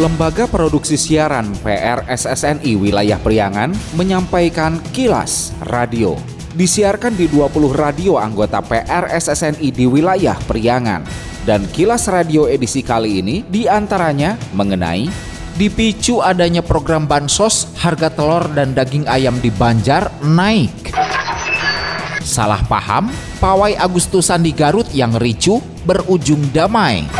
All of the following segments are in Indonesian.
Lembaga Produksi Siaran PRSSNI Wilayah Priangan menyampaikan kilas radio. Disiarkan di 20 radio anggota PRSSNI di wilayah Priangan. Dan kilas radio edisi kali ini di antaranya mengenai dipicu adanya program bansos, harga telur dan daging ayam di Banjar naik. Salah paham, pawai Agustusan di Garut yang ricu berujung damai.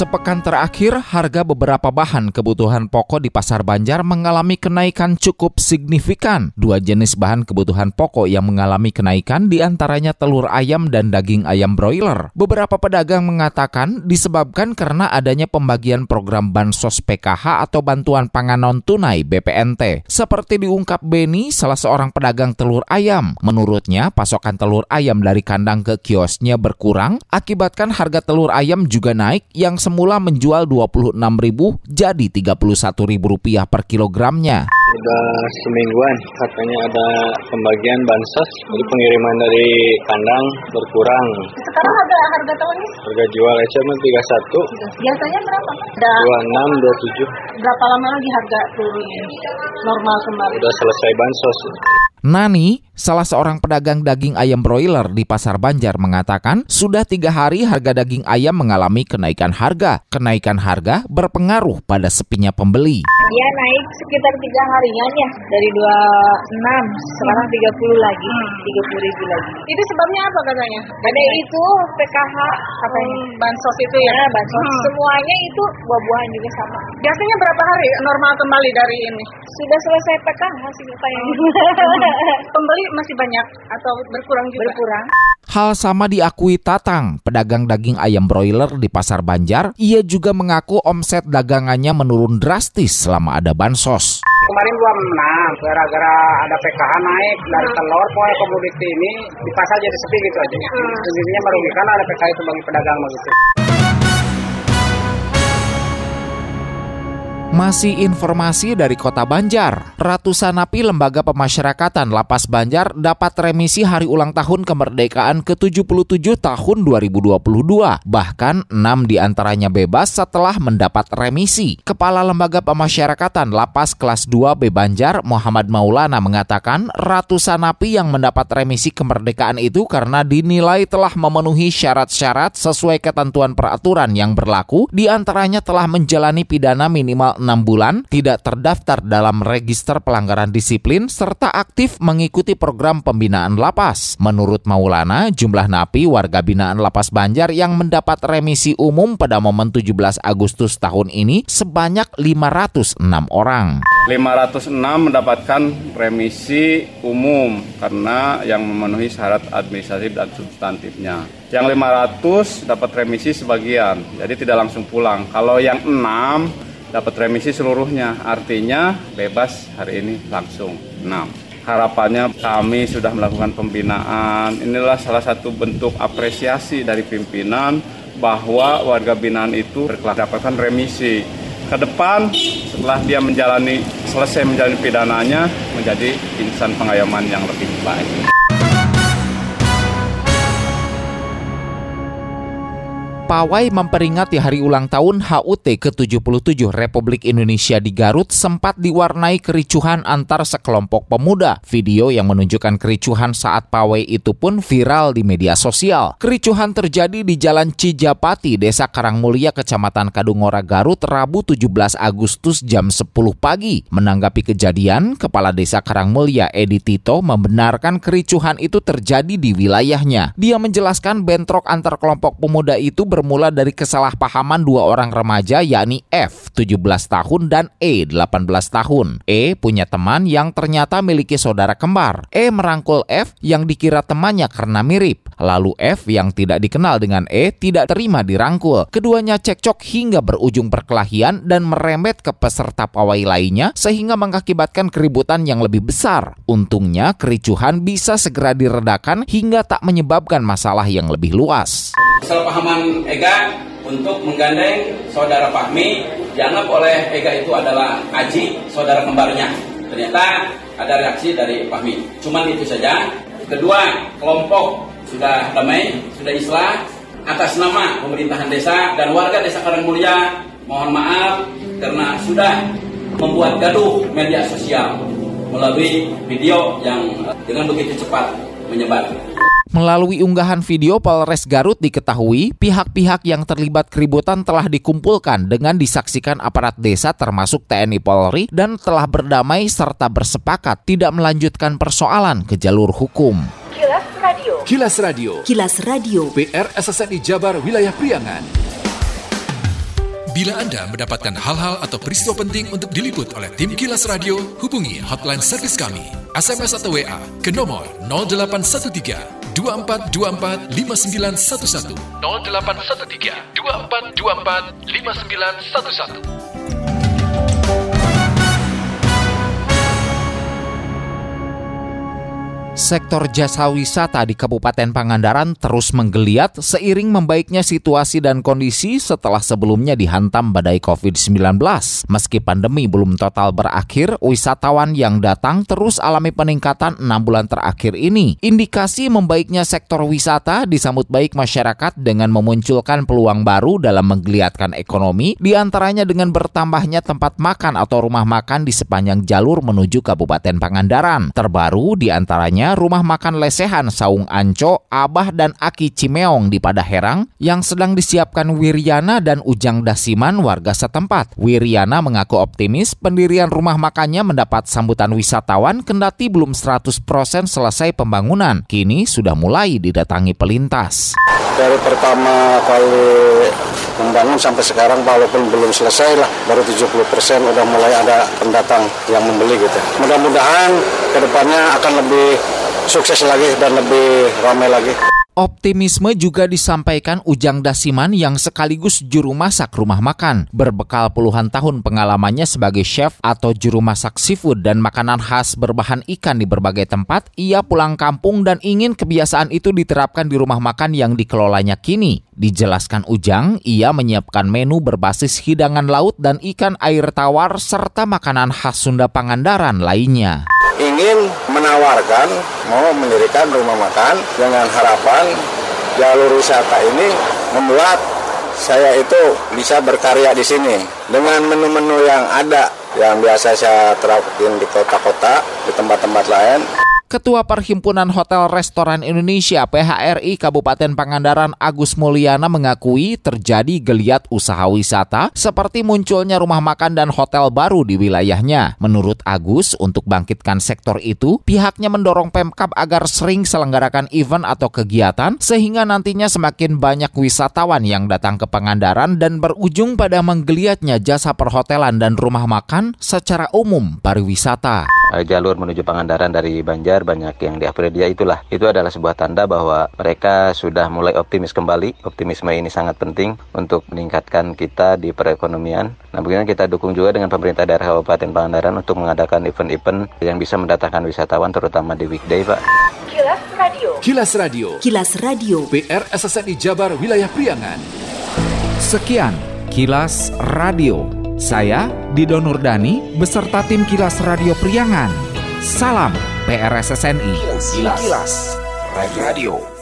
Sepekan terakhir, harga beberapa bahan kebutuhan pokok di Pasar Banjar mengalami kenaikan cukup signifikan. Dua jenis bahan kebutuhan pokok yang mengalami kenaikan di antaranya telur ayam dan daging ayam broiler. Beberapa pedagang mengatakan disebabkan karena adanya pembagian program Bansos PKH atau Bantuan Pangan Non Tunai BPNT. Seperti diungkap Beni, salah seorang pedagang telur ayam. Menurutnya, pasokan telur ayam dari kandang ke kiosnya berkurang, akibatkan harga telur ayam juga naik yang semula menjual Rp26.000 jadi Rp31.000 per kilogramnya. Udah semingguan katanya ada pembagian bansos, jadi pengiriman dari kandang berkurang. Sekarang harga harga tahunnya Harga jual SMA 31, biasanya berapa? Ada 26, 27. berapa lama lagi harga turun normal kembali? Udah selesai bansos. Nani, salah seorang pedagang daging ayam broiler di Pasar Banjar mengatakan sudah tiga hari harga daging ayam mengalami kenaikan harga. Kenaikan harga berpengaruh pada sepinya pembeli. Dia naik sekitar tiga harian ya dari 26 sekarang 30 lagi 30 ribu lagi. Itu sebabnya apa katanya? Ada itu PKH katanya. Hmm, bansos itu ya? Ya, bansos. Hmm. Semuanya itu buah-buahan juga sama. Biasanya berapa hari normal kembali dari ini? Sudah selesai PKH sih kayaknya. Pembeli masih banyak atau berkurang juga? Berkurang. Hal sama diakui Tatang, pedagang daging ayam broiler di Pasar Banjar. Ia juga mengaku omset dagangannya menurun drastis selama ada bansos. Kemarin 26, gara-gara ada PKH naik dari telur, pokoknya komoditi ini di pasar jadi sepi gitu aja. Intinya merugikan ada PKH itu bagi pedagang begitu. Masih informasi dari Kota Banjar. Ratusan napi lembaga pemasyarakatan Lapas Banjar dapat remisi hari ulang tahun kemerdekaan ke-77 tahun 2022. Bahkan 6 di antaranya bebas setelah mendapat remisi. Kepala Lembaga Pemasyarakatan Lapas Kelas 2 B Banjar, Muhammad Maulana mengatakan ratusan napi yang mendapat remisi kemerdekaan itu karena dinilai telah memenuhi syarat-syarat sesuai ketentuan peraturan yang berlaku, di antaranya telah menjalani pidana minimal 6 bulan, tidak terdaftar dalam register pelanggaran disiplin, serta aktif mengikuti program pembinaan lapas. Menurut Maulana, jumlah napi warga binaan lapas Banjar yang mendapat remisi umum pada momen 17 Agustus tahun ini sebanyak 506 orang. 506 mendapatkan remisi umum karena yang memenuhi syarat administratif dan substantifnya. Yang 500 dapat remisi sebagian, jadi tidak langsung pulang. Kalau yang 6 dapat remisi seluruhnya, artinya bebas hari ini langsung 6. Harapannya kami sudah melakukan pembinaan. Inilah salah satu bentuk apresiasi dari pimpinan bahwa warga binaan itu mendapatkan remisi. Ke depan setelah dia menjalani selesai menjalani pidananya menjadi insan pengayoman yang lebih baik. Pawai memperingati hari ulang tahun HUT ke-77 Republik Indonesia di Garut sempat diwarnai kericuhan antar sekelompok pemuda. Video yang menunjukkan kericuhan saat pawai itu pun viral di media sosial. Kericuhan terjadi di Jalan Cijapati, Desa Karangmulia, Kecamatan Kadungora, Garut, Rabu 17 Agustus jam 10 pagi. Menanggapi kejadian, Kepala Desa Karangmulia Edi Tito membenarkan kericuhan itu terjadi di wilayahnya. Dia menjelaskan bentrok antar kelompok pemuda itu ber bermula dari kesalahpahaman dua orang remaja yakni F 17 tahun dan E 18 tahun. E punya teman yang ternyata miliki saudara kembar. E merangkul F yang dikira temannya karena mirip. Lalu F yang tidak dikenal dengan E tidak terima dirangkul. Keduanya cekcok hingga berujung perkelahian dan merembet ke peserta pawai lainnya sehingga mengakibatkan keributan yang lebih besar. Untungnya kericuhan bisa segera diredakan hingga tak menyebabkan masalah yang lebih luas. Kesalahpahaman Ega untuk menggandeng saudara Fahmi dianggap oleh Ega itu adalah Aji, saudara kembarnya. Ternyata ada reaksi dari Fahmi. Cuman itu saja. Kedua, kelompok sudah damai, sudah islah atas nama pemerintahan desa dan warga desa Karangmulia mohon maaf karena sudah membuat gaduh media sosial melalui video yang dengan begitu cepat menyebar. Melalui unggahan video Polres Garut diketahui pihak-pihak yang terlibat keributan telah dikumpulkan dengan disaksikan aparat desa termasuk TNI Polri dan telah berdamai serta bersepakat tidak melanjutkan persoalan ke jalur hukum. Kilas Radio. Kilas Radio. Kilas Radio. PR SSNI Jabar Wilayah Priangan. Bila Anda mendapatkan hal-hal atau peristiwa penting untuk diliput oleh tim Kilas Radio, hubungi hotline servis kami, SMS atau WA ke nomor 0813 2424 5911 0813 2424 5911 Sektor jasa wisata di Kabupaten Pangandaran terus menggeliat seiring membaiknya situasi dan kondisi setelah sebelumnya dihantam badai COVID-19. Meski pandemi belum total berakhir, wisatawan yang datang terus alami peningkatan enam bulan terakhir ini. Indikasi membaiknya sektor wisata disambut baik masyarakat dengan memunculkan peluang baru dalam menggeliatkan ekonomi, di antaranya dengan bertambahnya tempat makan atau rumah makan di sepanjang jalur menuju Kabupaten Pangandaran. Terbaru di antaranya rumah makan lesehan Saung Anco, Abah dan Aki Cimeong di Padaherang yang sedang disiapkan Wiriana dan Ujang Dasiman warga setempat. Wiriana mengaku optimis pendirian rumah makannya mendapat sambutan wisatawan kendati belum 100% selesai pembangunan. Kini sudah mulai didatangi pelintas. Dari pertama kali membangun sampai sekarang walaupun belum selesai lah baru 70% udah mulai ada pendatang yang membeli gitu. Mudah-mudahan ke depannya akan lebih sukses lagi dan lebih ramai lagi. Optimisme juga disampaikan Ujang Dasiman yang sekaligus juru masak rumah makan. Berbekal puluhan tahun pengalamannya sebagai chef atau juru masak seafood dan makanan khas berbahan ikan di berbagai tempat, ia pulang kampung dan ingin kebiasaan itu diterapkan di rumah makan yang dikelolanya kini. Dijelaskan Ujang, ia menyiapkan menu berbasis hidangan laut dan ikan air tawar serta makanan khas Sunda Pangandaran lainnya ingin menawarkan mau mendirikan rumah makan dengan harapan jalur wisata ini membuat saya itu bisa berkarya di sini. Dengan menu-menu yang ada yang biasa saya terapin di kota-kota di tempat-tempat lain Ketua Perhimpunan Hotel Restoran Indonesia PHRI Kabupaten Pangandaran Agus Mulyana mengakui terjadi geliat usaha wisata seperti munculnya rumah makan dan hotel baru di wilayahnya. Menurut Agus, untuk bangkitkan sektor itu, pihaknya mendorong Pemkap agar sering selenggarakan event atau kegiatan sehingga nantinya semakin banyak wisatawan yang datang ke Pangandaran dan berujung pada menggeliatnya jasa perhotelan dan rumah makan secara umum pariwisata. Jalur menuju Pangandaran dari Banjar banyak yang diapresiasi. Itulah. Itu adalah sebuah tanda bahwa mereka sudah mulai optimis kembali. Optimisme ini sangat penting untuk meningkatkan kita di perekonomian. Nah begini kita dukung juga dengan pemerintah daerah Kabupaten Pangandaran untuk mengadakan event-event yang bisa mendatangkan wisatawan terutama di weekday Pak? Kilas Radio. Kilas Radio. Kilas Radio. PR SSNI Jabar Wilayah Priangan. Sekian Kilas Radio. Saya Dido Nurdani beserta tim Kilas Radio Priangan. Salam PRSSNI. Kilas, Kilas. Radio.